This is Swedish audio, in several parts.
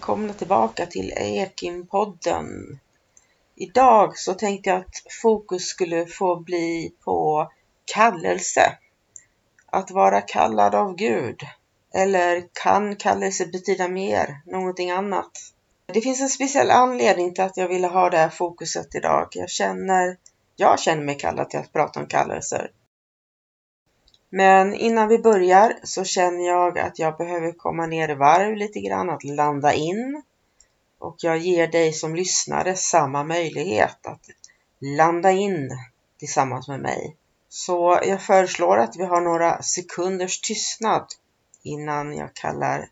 Välkomna tillbaka till Ekinpodden. Idag så tänkte jag att fokus skulle få bli på kallelse. Att vara kallad av Gud. Eller kan kallelse betyda mer, någonting annat? Det finns en speciell anledning till att jag ville ha det här fokuset idag. Jag känner, jag känner mig kallad till att prata om kallelser. Men innan vi börjar så känner jag att jag behöver komma ner i varv lite grann, att landa in. Och jag ger dig som lyssnare samma möjlighet att landa in tillsammans med mig. Så jag föreslår att vi har några sekunders tystnad innan jag kallar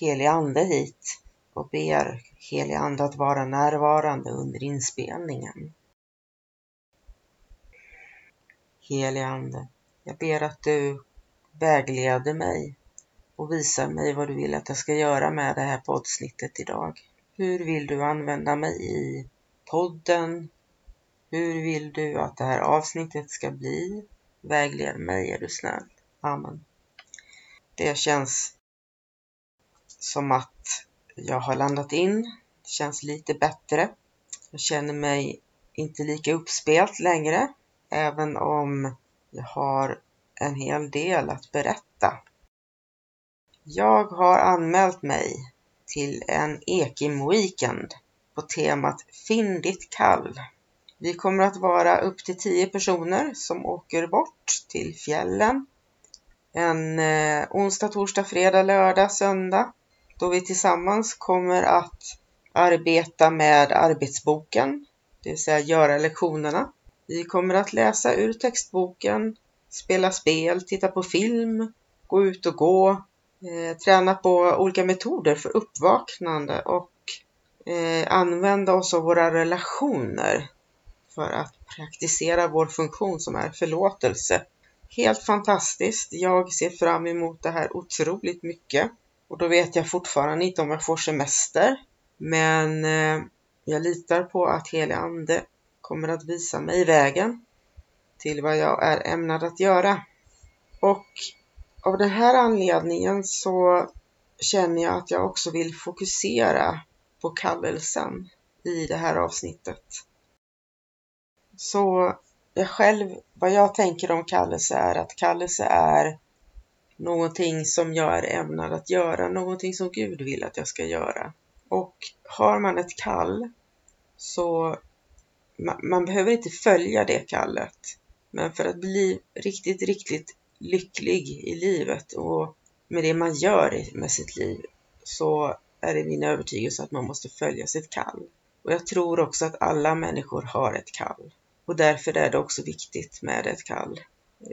helig ande hit och ber helig ande att vara närvarande under inspelningen. Helig ande. Jag ber att du vägleder mig och visar mig vad du vill att jag ska göra med det här poddsnittet idag. Hur vill du använda mig i podden? Hur vill du att det här avsnittet ska bli? Vägled mig är du snäll. Amen. Det känns som att jag har landat in. Det känns lite bättre. Jag känner mig inte lika uppspelt längre, även om har en hel del att berätta. Jag har anmält mig till en Ekim Weekend på temat Finn ditt kall. Vi kommer att vara upp till tio personer som åker bort till fjällen en eh, onsdag, torsdag, fredag, lördag, söndag då vi tillsammans kommer att arbeta med arbetsboken, det vill säga göra lektionerna. Vi kommer att läsa ur textboken, spela spel, titta på film, gå ut och gå, eh, träna på olika metoder för uppvaknande och eh, använda oss av våra relationer för att praktisera vår funktion som är förlåtelse. Helt fantastiskt. Jag ser fram emot det här otroligt mycket. Och då vet jag fortfarande inte om jag får semester. Men eh, jag litar på att helig ande kommer att visa mig vägen till vad jag är ämnad att göra. Och av den här anledningen så känner jag att jag också vill fokusera på kallelsen i det här avsnittet. Så jag själv, vad jag tänker om kallelse är att kallelse är någonting som jag är ämnad att göra, någonting som Gud vill att jag ska göra. Och har man ett kall så man, behöver inte följa det kallet. Men för att bli riktigt, riktigt lycklig i livet och med det man gör med sitt liv så är det min övertygelse att man måste följa sitt kall. Och jag tror också att alla människor har ett kall. Och därför är det också viktigt med ett kall.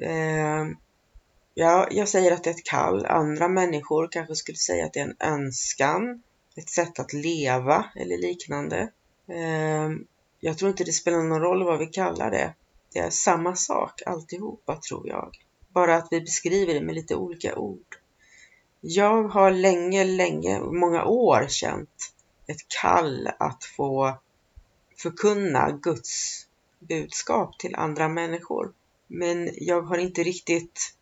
Eh, ja, jag säger att det är ett kall. Andra människor kanske skulle säga att det är en önskan, ett sätt att leva eller liknande. Eh, jag tror inte det spelar någon roll vad vi kallar det. Det är samma sak alltihopa tror jag. Bara att vi beskriver det med lite olika ord. Jag har länge, länge, många år känt ett kall att få förkunna Guds budskap till andra människor. Men jag har inte riktigt,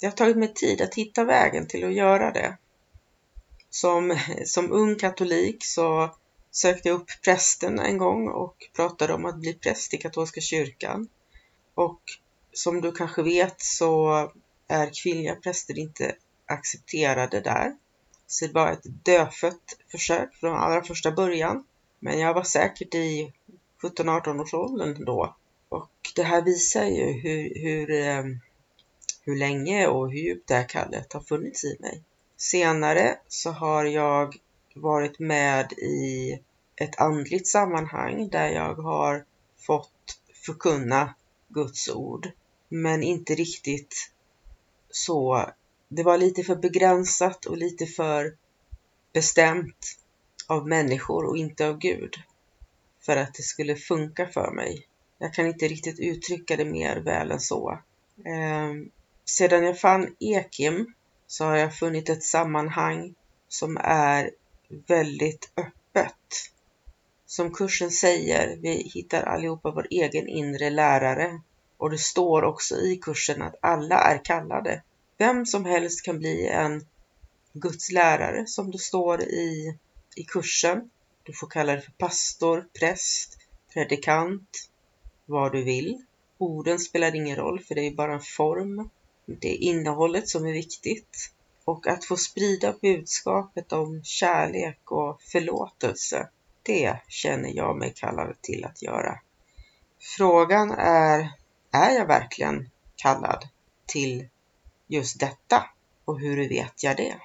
det har tagit mig tid att hitta vägen till att göra det. Som, som ung katolik så sökte jag upp prästen en gång och pratade om att bli präst i katolska kyrkan. Och som du kanske vet så är kvinnliga präster inte accepterade där. Så det var ett dödfött försök från allra första början. Men jag var säkert i 17-18 års åldern då. Och det här visar ju hur, hur, eh, hur länge och hur djupt det här kallet har funnits i mig. Senare så har jag varit med i ett andligt sammanhang där jag har fått förkunna Guds ord. Men inte riktigt så. Det var lite för begränsat och lite för bestämt av människor och inte av Gud för att det skulle funka för mig. Jag kan inte riktigt uttrycka det mer väl än så. Eh, sedan jag fann Ekim så har jag funnit ett sammanhang som är väldigt öppet. Som kursen säger, vi hittar allihopa vår egen inre lärare och det står också i kursen att alla är kallade. Vem som helst kan bli en Guds lärare som det står i, i kursen. Du får kalla det för pastor, präst, predikant, vad du vill. Orden spelar ingen roll för det är bara en form. Det är innehållet som är viktigt. Och att få sprida budskapet om kärlek och förlåtelse, det känner jag mig kallad till att göra. Frågan är, är jag verkligen kallad till just detta? Och hur vet jag det?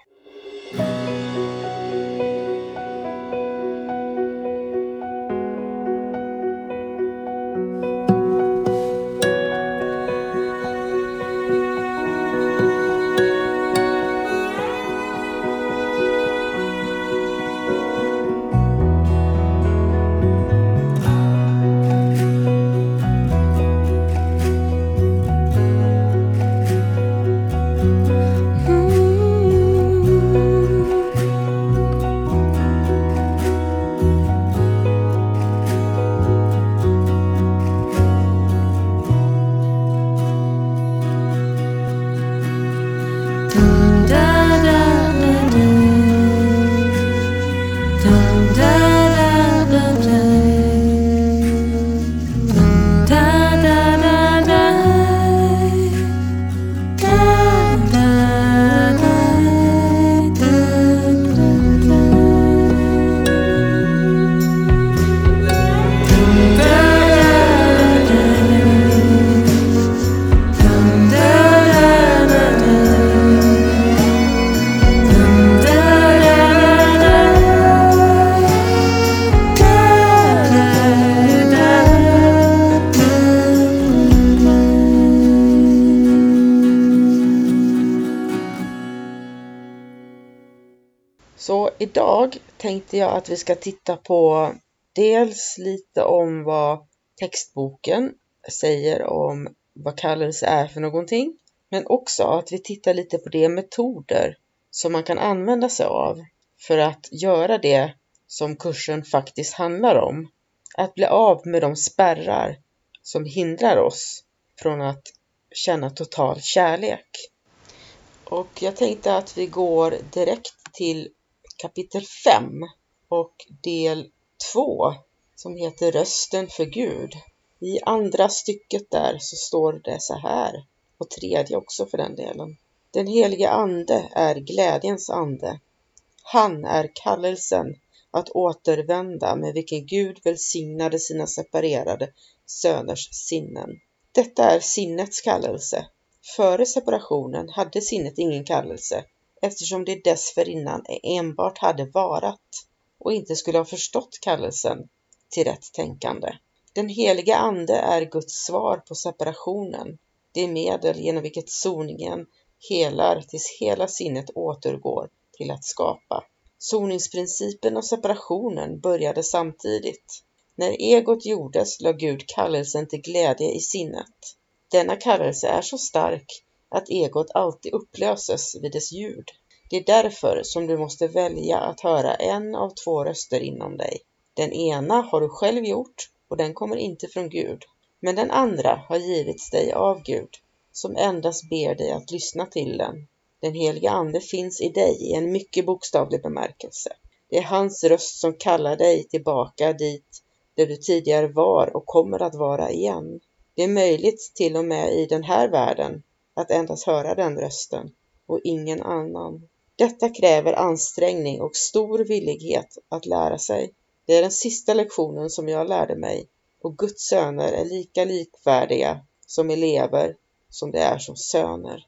Idag tänkte jag att vi ska titta på dels lite om vad textboken säger om vad kallelse är för någonting, men också att vi tittar lite på de metoder som man kan använda sig av för att göra det som kursen faktiskt handlar om. Att bli av med de spärrar som hindrar oss från att känna total kärlek. Och jag tänkte att vi går direkt till kapitel 5 och del 2 som heter Rösten för Gud. I andra stycket där så står det så här, och tredje också för den delen. Den helige Ande är glädjens ande. Han är kallelsen att återvända med vilken Gud välsignade sina separerade söners sinnen. Detta är sinnets kallelse. Före separationen hade sinnet ingen kallelse eftersom det dessförinnan enbart hade varat och inte skulle ha förstått kallelsen till rätt tänkande. Den heliga Ande är Guds svar på separationen, det medel genom vilket soningen helar tills hela sinnet återgår till att skapa. Soningsprincipen och separationen började samtidigt. När egot gjordes la Gud kallelsen till glädje i sinnet. Denna kallelse är så stark att egot alltid upplöses vid dess ljud. Det är därför som du måste välja att höra en av två röster inom dig. Den ena har du själv gjort och den kommer inte från Gud, men den andra har givits dig av Gud, som endast ber dig att lyssna till den. Den heliga Ande finns i dig i en mycket bokstavlig bemärkelse. Det är hans röst som kallar dig tillbaka dit där du tidigare var och kommer att vara igen. Det är möjligt till och med i den här världen att endast höra den rösten och ingen annan. Detta kräver ansträngning och stor villighet att lära sig. Det är den sista lektionen som jag lärde mig och Guds söner är lika likvärdiga som elever som det är som söner.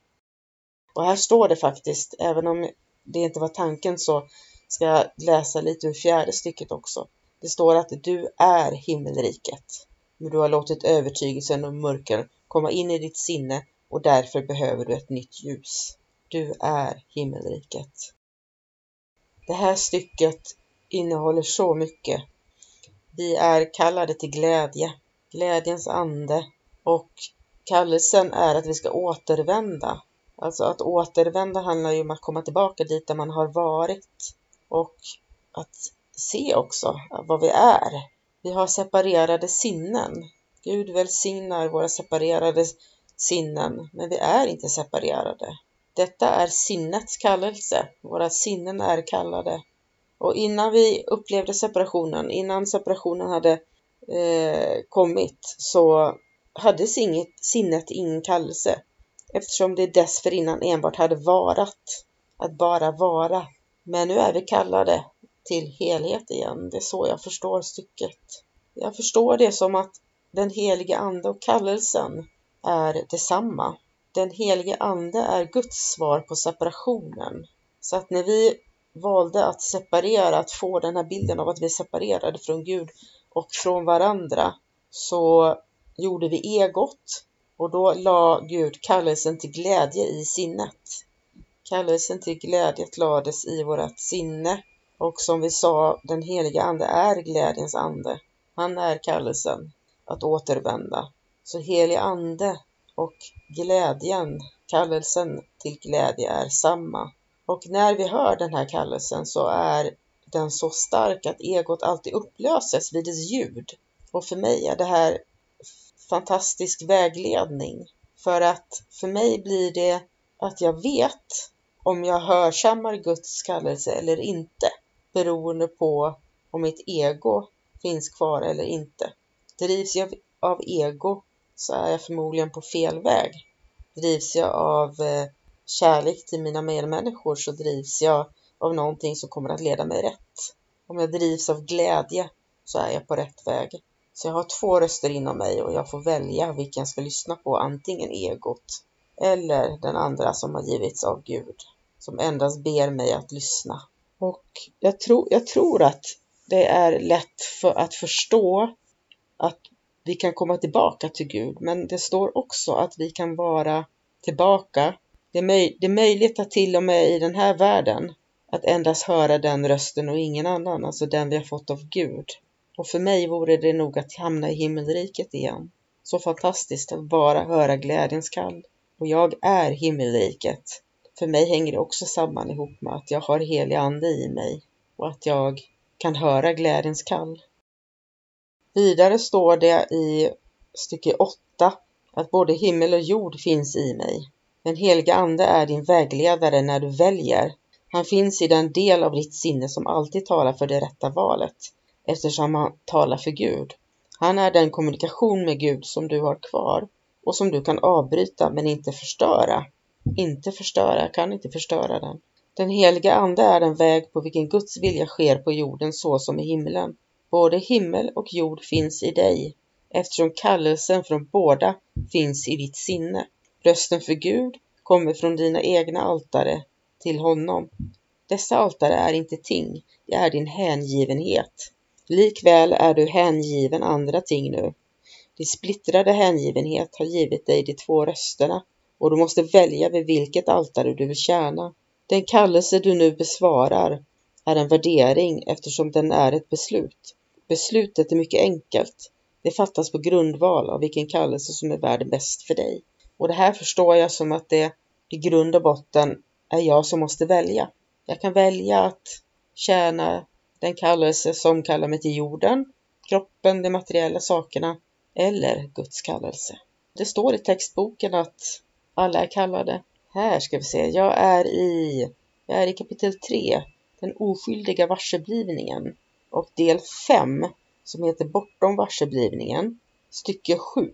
Och här står det faktiskt, även om det inte var tanken så ska jag läsa lite ur fjärde stycket också. Det står att du är himmelriket, men du har låtit övertygelsen och mörker komma in i ditt sinne och därför behöver du ett nytt ljus. Du är himmelriket. Det här stycket innehåller så mycket. Vi är kallade till glädje, glädjens ande och kallelsen är att vi ska återvända. Alltså att återvända handlar ju om att komma tillbaka dit där man har varit och att se också vad vi är. Vi har separerade sinnen. Gud välsignar våra separerade sinnen, men vi är inte separerade. Detta är sinnets kallelse. Våra sinnen är kallade. Och innan vi upplevde separationen, innan separationen hade eh, kommit, så hade sinnet, sinnet ingen kallelse eftersom det dessförinnan enbart hade varat, att bara vara. Men nu är vi kallade till helhet igen. Det är så jag förstår stycket. Jag förstår det som att den helige Ande och kallelsen är detsamma. Den helige Ande är Guds svar på separationen. Så att när vi valde att separera, att få den här bilden av att vi är separerade från Gud och från varandra, så gjorde vi egot och då la Gud kallelsen till glädje i sinnet. Kallelsen till glädje lades i vårt sinne och som vi sa, den heliga Ande är glädjens ande. Han är kallelsen att återvända. Så helig Ande och glädjen, kallelsen till glädje är samma. Och när vi hör den här kallelsen så är den så stark att egot alltid upplöses vid dess ljud. Och för mig är det här fantastisk vägledning. För att för mig blir det att jag vet om jag hörsammar Guds kallelse eller inte beroende på om mitt ego finns kvar eller inte. Drivs jag av ego så är jag förmodligen på fel väg. Drivs jag av eh, kärlek till mina medmänniskor så drivs jag av någonting som kommer att leda mig rätt. Om jag drivs av glädje så är jag på rätt väg. Så jag har två röster inom mig och jag får välja vilken jag ska lyssna på, antingen egot eller den andra som har givits av Gud, som endast ber mig att lyssna. Och jag tror, jag tror att det är lätt för att förstå att vi kan komma tillbaka till Gud, men det står också att vi kan vara tillbaka. Det är, möj det är möjligt att till och med i den här världen att endast höra den rösten och ingen annan, alltså den vi har fått av Gud. Och för mig vore det nog att hamna i himmelriket igen. Så fantastiskt att bara höra glädjens kall. Och jag är himmelriket. För mig hänger det också samman ihop med att jag har helig ande i mig och att jag kan höra glädjens kall. Vidare står det i stycke 8 att både himmel och jord finns i mig. Den heliga Ande är din vägledare när du väljer. Han finns i den del av ditt sinne som alltid talar för det rätta valet, eftersom han talar för Gud. Han är den kommunikation med Gud som du har kvar och som du kan avbryta men inte förstöra. Inte förstöra, kan inte förstöra den. Den heliga Ande är den väg på vilken Guds vilja sker på jorden så som i himlen. Både himmel och jord finns i dig, eftersom kallelsen från båda finns i ditt sinne. Rösten för Gud kommer från dina egna altare till honom. Dessa altare är inte ting, det är din hängivenhet. Likväl är du hängiven andra ting nu. Din splittrade hängivenhet har givit dig de två rösterna och du måste välja vid vilket altare du vill tjäna. Den kallelse du nu besvarar är en värdering eftersom den är ett beslut. Beslutet är mycket enkelt. Det fattas på grundval av vilken kallelse som är värd bäst för dig. Och det här förstår jag som att det i grund och botten är jag som måste välja. Jag kan välja att tjäna den kallelse som kallar mig till jorden, kroppen, de materiella sakerna eller Guds kallelse. Det står i textboken att alla är kallade. Här ska vi se, jag är i, jag är i kapitel 3, Den oskyldiga varseblivningen och del 5 som heter Bortom varseblivningen, stycke 7.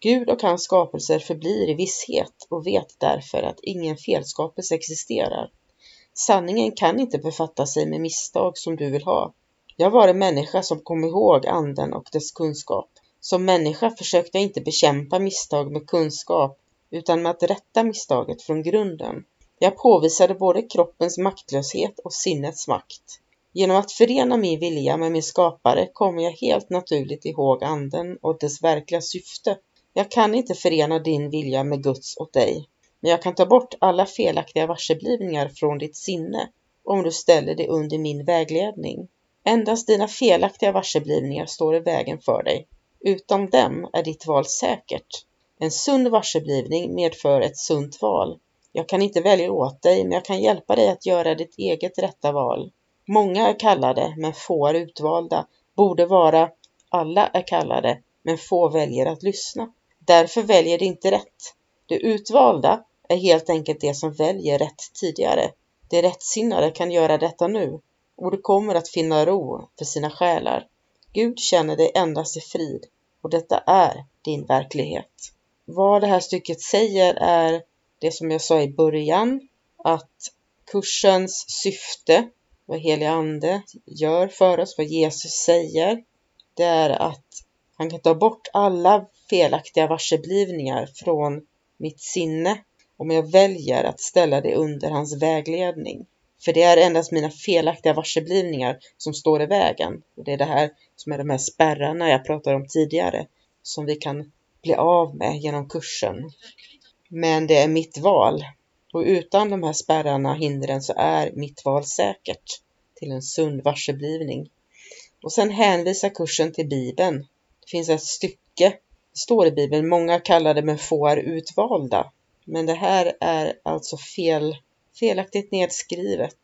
Gud och hans skapelser förblir i visshet och vet därför att ingen felskapelse existerar. Sanningen kan inte befatta sig med misstag som du vill ha. Jag var en människa som kom ihåg anden och dess kunskap. Som människa försökte jag inte bekämpa misstag med kunskap utan med att rätta misstaget från grunden. Jag påvisade både kroppens maktlöshet och sinnets makt. Genom att förena min vilja med min skapare kommer jag helt naturligt ihåg anden och dess verkliga syfte. Jag kan inte förena din vilja med Guds åt dig, men jag kan ta bort alla felaktiga varseblivningar från ditt sinne om du ställer det under min vägledning. Endast dina felaktiga varseblivningar står i vägen för dig. Utan dem är ditt val säkert. En sund varseblivning medför ett sunt val. Jag kan inte välja åt dig, men jag kan hjälpa dig att göra ditt eget rätta val. Många är kallade, men få är utvalda. Borde vara alla är kallade, men få väljer att lyssna. Därför väljer de inte rätt. De utvalda är helt enkelt de som väljer rätt tidigare. De rättsinnade kan göra detta nu och de kommer att finna ro för sina själar. Gud känner dig endast i frid och detta är din verklighet. Vad det här stycket säger är det som jag sa i början, att kursens syfte, vad helig ande gör för oss, vad Jesus säger, det är att han kan ta bort alla felaktiga varseblivningar från mitt sinne om jag väljer att ställa det under hans vägledning. För det är endast mina felaktiga varseblivningar som står i vägen. Och det är det här som är de här spärrarna jag pratade om tidigare som vi kan bli av med genom kursen. Men det är mitt val. Och utan de här spärrarna, hindren, så är mitt val säkert till en sund varseblivning. Och sen hänvisar kursen till Bibeln. Det finns ett stycke, det står i Bibeln, många kallar det men få är utvalda. Men det här är alltså fel, felaktigt nedskrivet.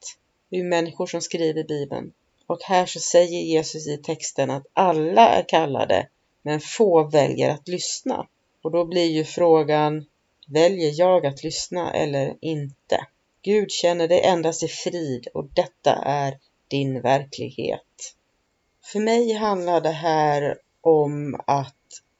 Det är människor som skriver Bibeln. Och här så säger Jesus i texten att alla är kallade, men få väljer att lyssna. Och då blir ju frågan, väljer jag att lyssna eller inte? Gud känner dig endast i frid och detta är din verklighet. För mig handlar det här om att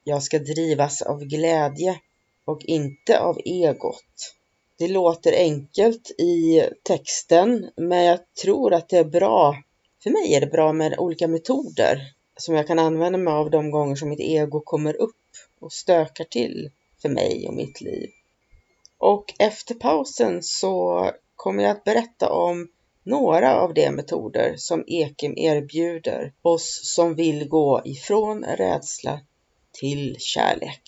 jag ska drivas av glädje och inte av egot. Det låter enkelt i texten, men jag tror att det är bra. För mig är det bra med olika metoder som jag kan använda mig av de gånger som mitt ego kommer upp och stökar till för mig och mitt liv. Och efter pausen så kommer jag att berätta om några av de metoder som Ekim erbjuder oss som vill gå ifrån rädsla till kärlek.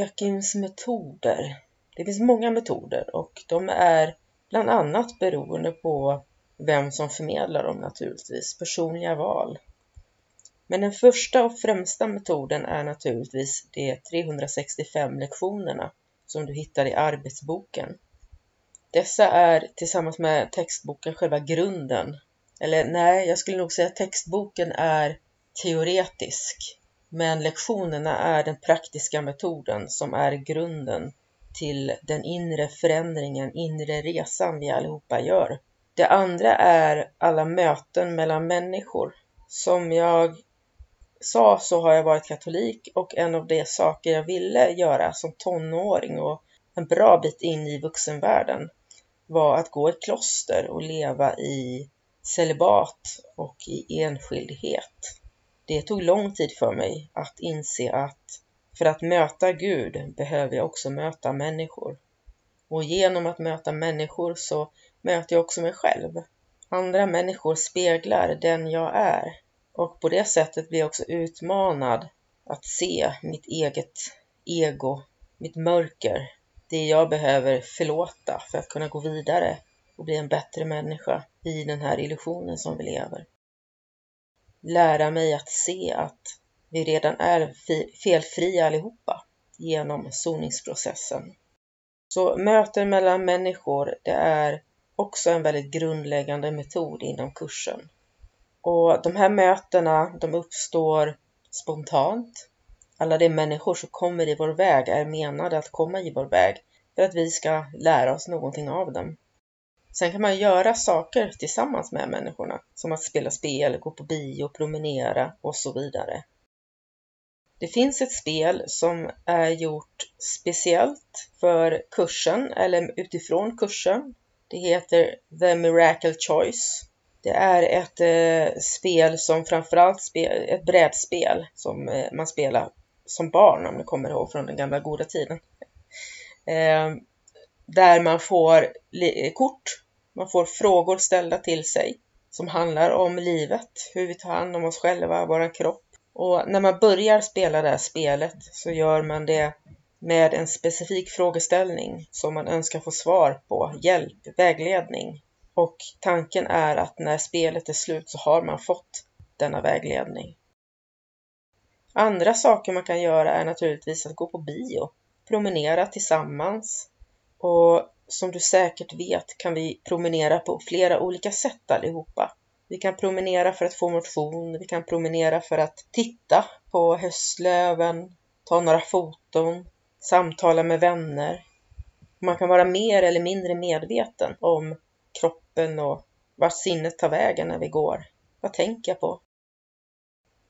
Ekims metoder. Det finns många metoder och de är bland annat beroende på vem som förmedlar dem naturligtvis, personliga val. Men den första och främsta metoden är naturligtvis de 365 lektionerna som du hittar i arbetsboken. Dessa är tillsammans med textboken själva grunden. Eller nej, jag skulle nog säga att textboken är teoretisk, men lektionerna är den praktiska metoden som är grunden till den inre förändringen, inre resan vi allihopa gör. Det andra är alla möten mellan människor. Som jag sa så har jag varit katolik och en av de saker jag ville göra som tonåring och en bra bit in i vuxenvärlden var att gå i kloster och leva i celibat och i enskildhet. Det tog lång tid för mig att inse att för att möta Gud behöver jag också möta människor. Och genom att möta människor så möter jag också mig själv. Andra människor speglar den jag är och på det sättet blir jag också utmanad att se mitt eget ego, mitt mörker, det jag behöver förlåta för att kunna gå vidare och bli en bättre människa i den här illusionen som vi lever. Lära mig att se att vi redan är felfria allihopa genom soningsprocessen. Så möten mellan människor, det är också en väldigt grundläggande metod inom kursen. Och de här mötena, de uppstår spontant. Alla de människor som kommer i vår väg är menade att komma i vår väg för att vi ska lära oss någonting av dem. Sen kan man göra saker tillsammans med människorna, som att spela spel, gå på bio, promenera och så vidare. Det finns ett spel som är gjort speciellt för kursen eller utifrån kursen. Det heter The Miracle Choice. Det är ett eh, spel som framförallt spel, ett brädspel som eh, man spelar som barn om ni kommer ihåg från den gamla goda tiden. Eh, där man får kort, man får frågor ställda till sig som handlar om livet, hur vi tar hand om oss själva, vår kropp. Och när man börjar spela det här spelet så gör man det med en specifik frågeställning som man önskar få svar på, hjälp, vägledning. Och tanken är att när spelet är slut så har man fått denna vägledning. Andra saker man kan göra är naturligtvis att gå på bio, promenera tillsammans och som du säkert vet kan vi promenera på flera olika sätt allihopa. Vi kan promenera för att få motion, vi kan promenera för att titta på höstlöven, ta några foton, samtala med vänner. Man kan vara mer eller mindre medveten om kroppen och vart sinnet tar vägen när vi går. Vad tänker jag på?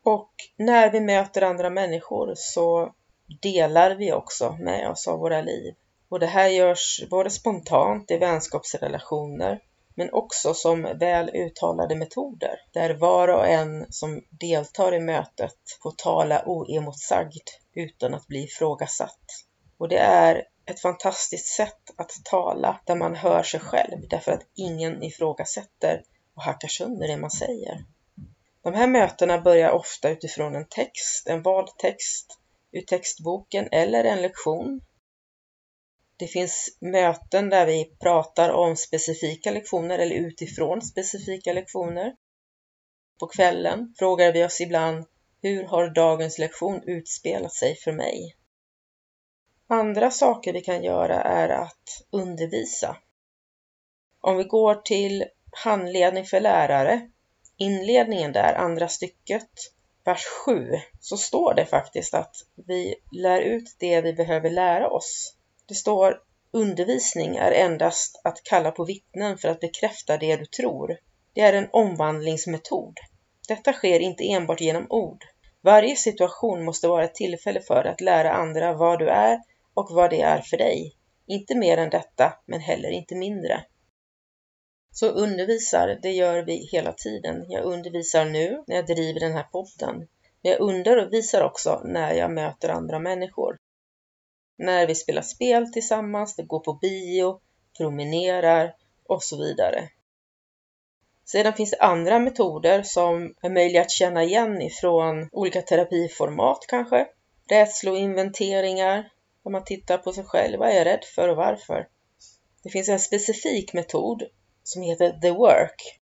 Och när vi möter andra människor så delar vi också med oss av våra liv. Och det här görs både spontant i vänskapsrelationer men också som väl uttalade metoder där var och en som deltar i mötet får tala oemotsagd utan att bli ifrågasatt. Och det är ett fantastiskt sätt att tala där man hör sig själv därför att ingen ifrågasätter och hackar sönder det man säger. De här mötena börjar ofta utifrån en text, en vald text ur textboken eller en lektion. Det finns möten där vi pratar om specifika lektioner eller utifrån specifika lektioner. På kvällen frågar vi oss ibland hur har dagens lektion utspelat sig för mig? Andra saker vi kan göra är att undervisa. Om vi går till handledning för lärare, inledningen där, andra stycket, vers 7, så står det faktiskt att vi lär ut det vi behöver lära oss. Det står undervisning är endast att kalla på vittnen för att bekräfta det du tror. Det är en omvandlingsmetod. Detta sker inte enbart genom ord. Varje situation måste vara ett tillfälle för att lära andra vad du är och vad det är för dig. Inte mer än detta, men heller inte mindre. Så undervisar, det gör vi hela tiden. Jag undervisar nu när jag driver den här podden. Men jag undervisar också när jag möter andra människor. När vi spelar spel tillsammans, går på bio, promenerar och så vidare. Sedan finns det andra metoder som är möjliga att känna igen ifrån olika terapiformat kanske rädsloinventeringar där man tittar på sig själv. Vad är jag rädd för och varför? Det finns en specifik metod som heter The Work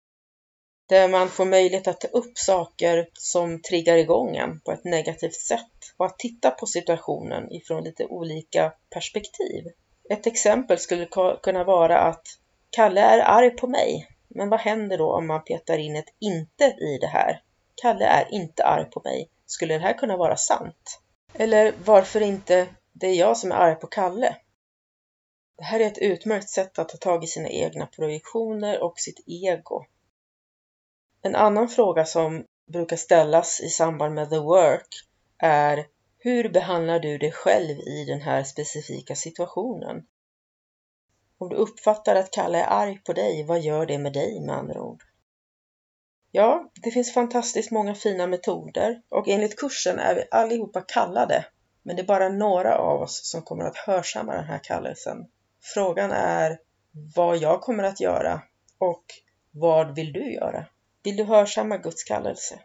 där man får möjlighet att ta upp saker som triggar igång en på ett negativt sätt och att titta på situationen ifrån lite olika perspektiv. Ett exempel skulle kunna vara att Kalle är arg på mig, men vad händer då om man petar in ett inte i det här? Kalle är inte arg på mig. Skulle det här kunna vara sant? Eller varför inte det är jag som är arg på Kalle? Det här är ett utmärkt sätt att ta tag i sina egna projektioner och sitt ego. En annan fråga som brukar ställas i samband med the work är hur behandlar du dig själv i den här specifika situationen? Om du uppfattar att Kalle är arg på dig, vad gör det med dig med andra ord? Ja, det finns fantastiskt många fina metoder och enligt kursen är vi allihopa kallade, men det är bara några av oss som kommer att hörsamma den här kallelsen. Frågan är vad jag kommer att göra och vad vill du göra? Vill du hörsamma Guds kallelse?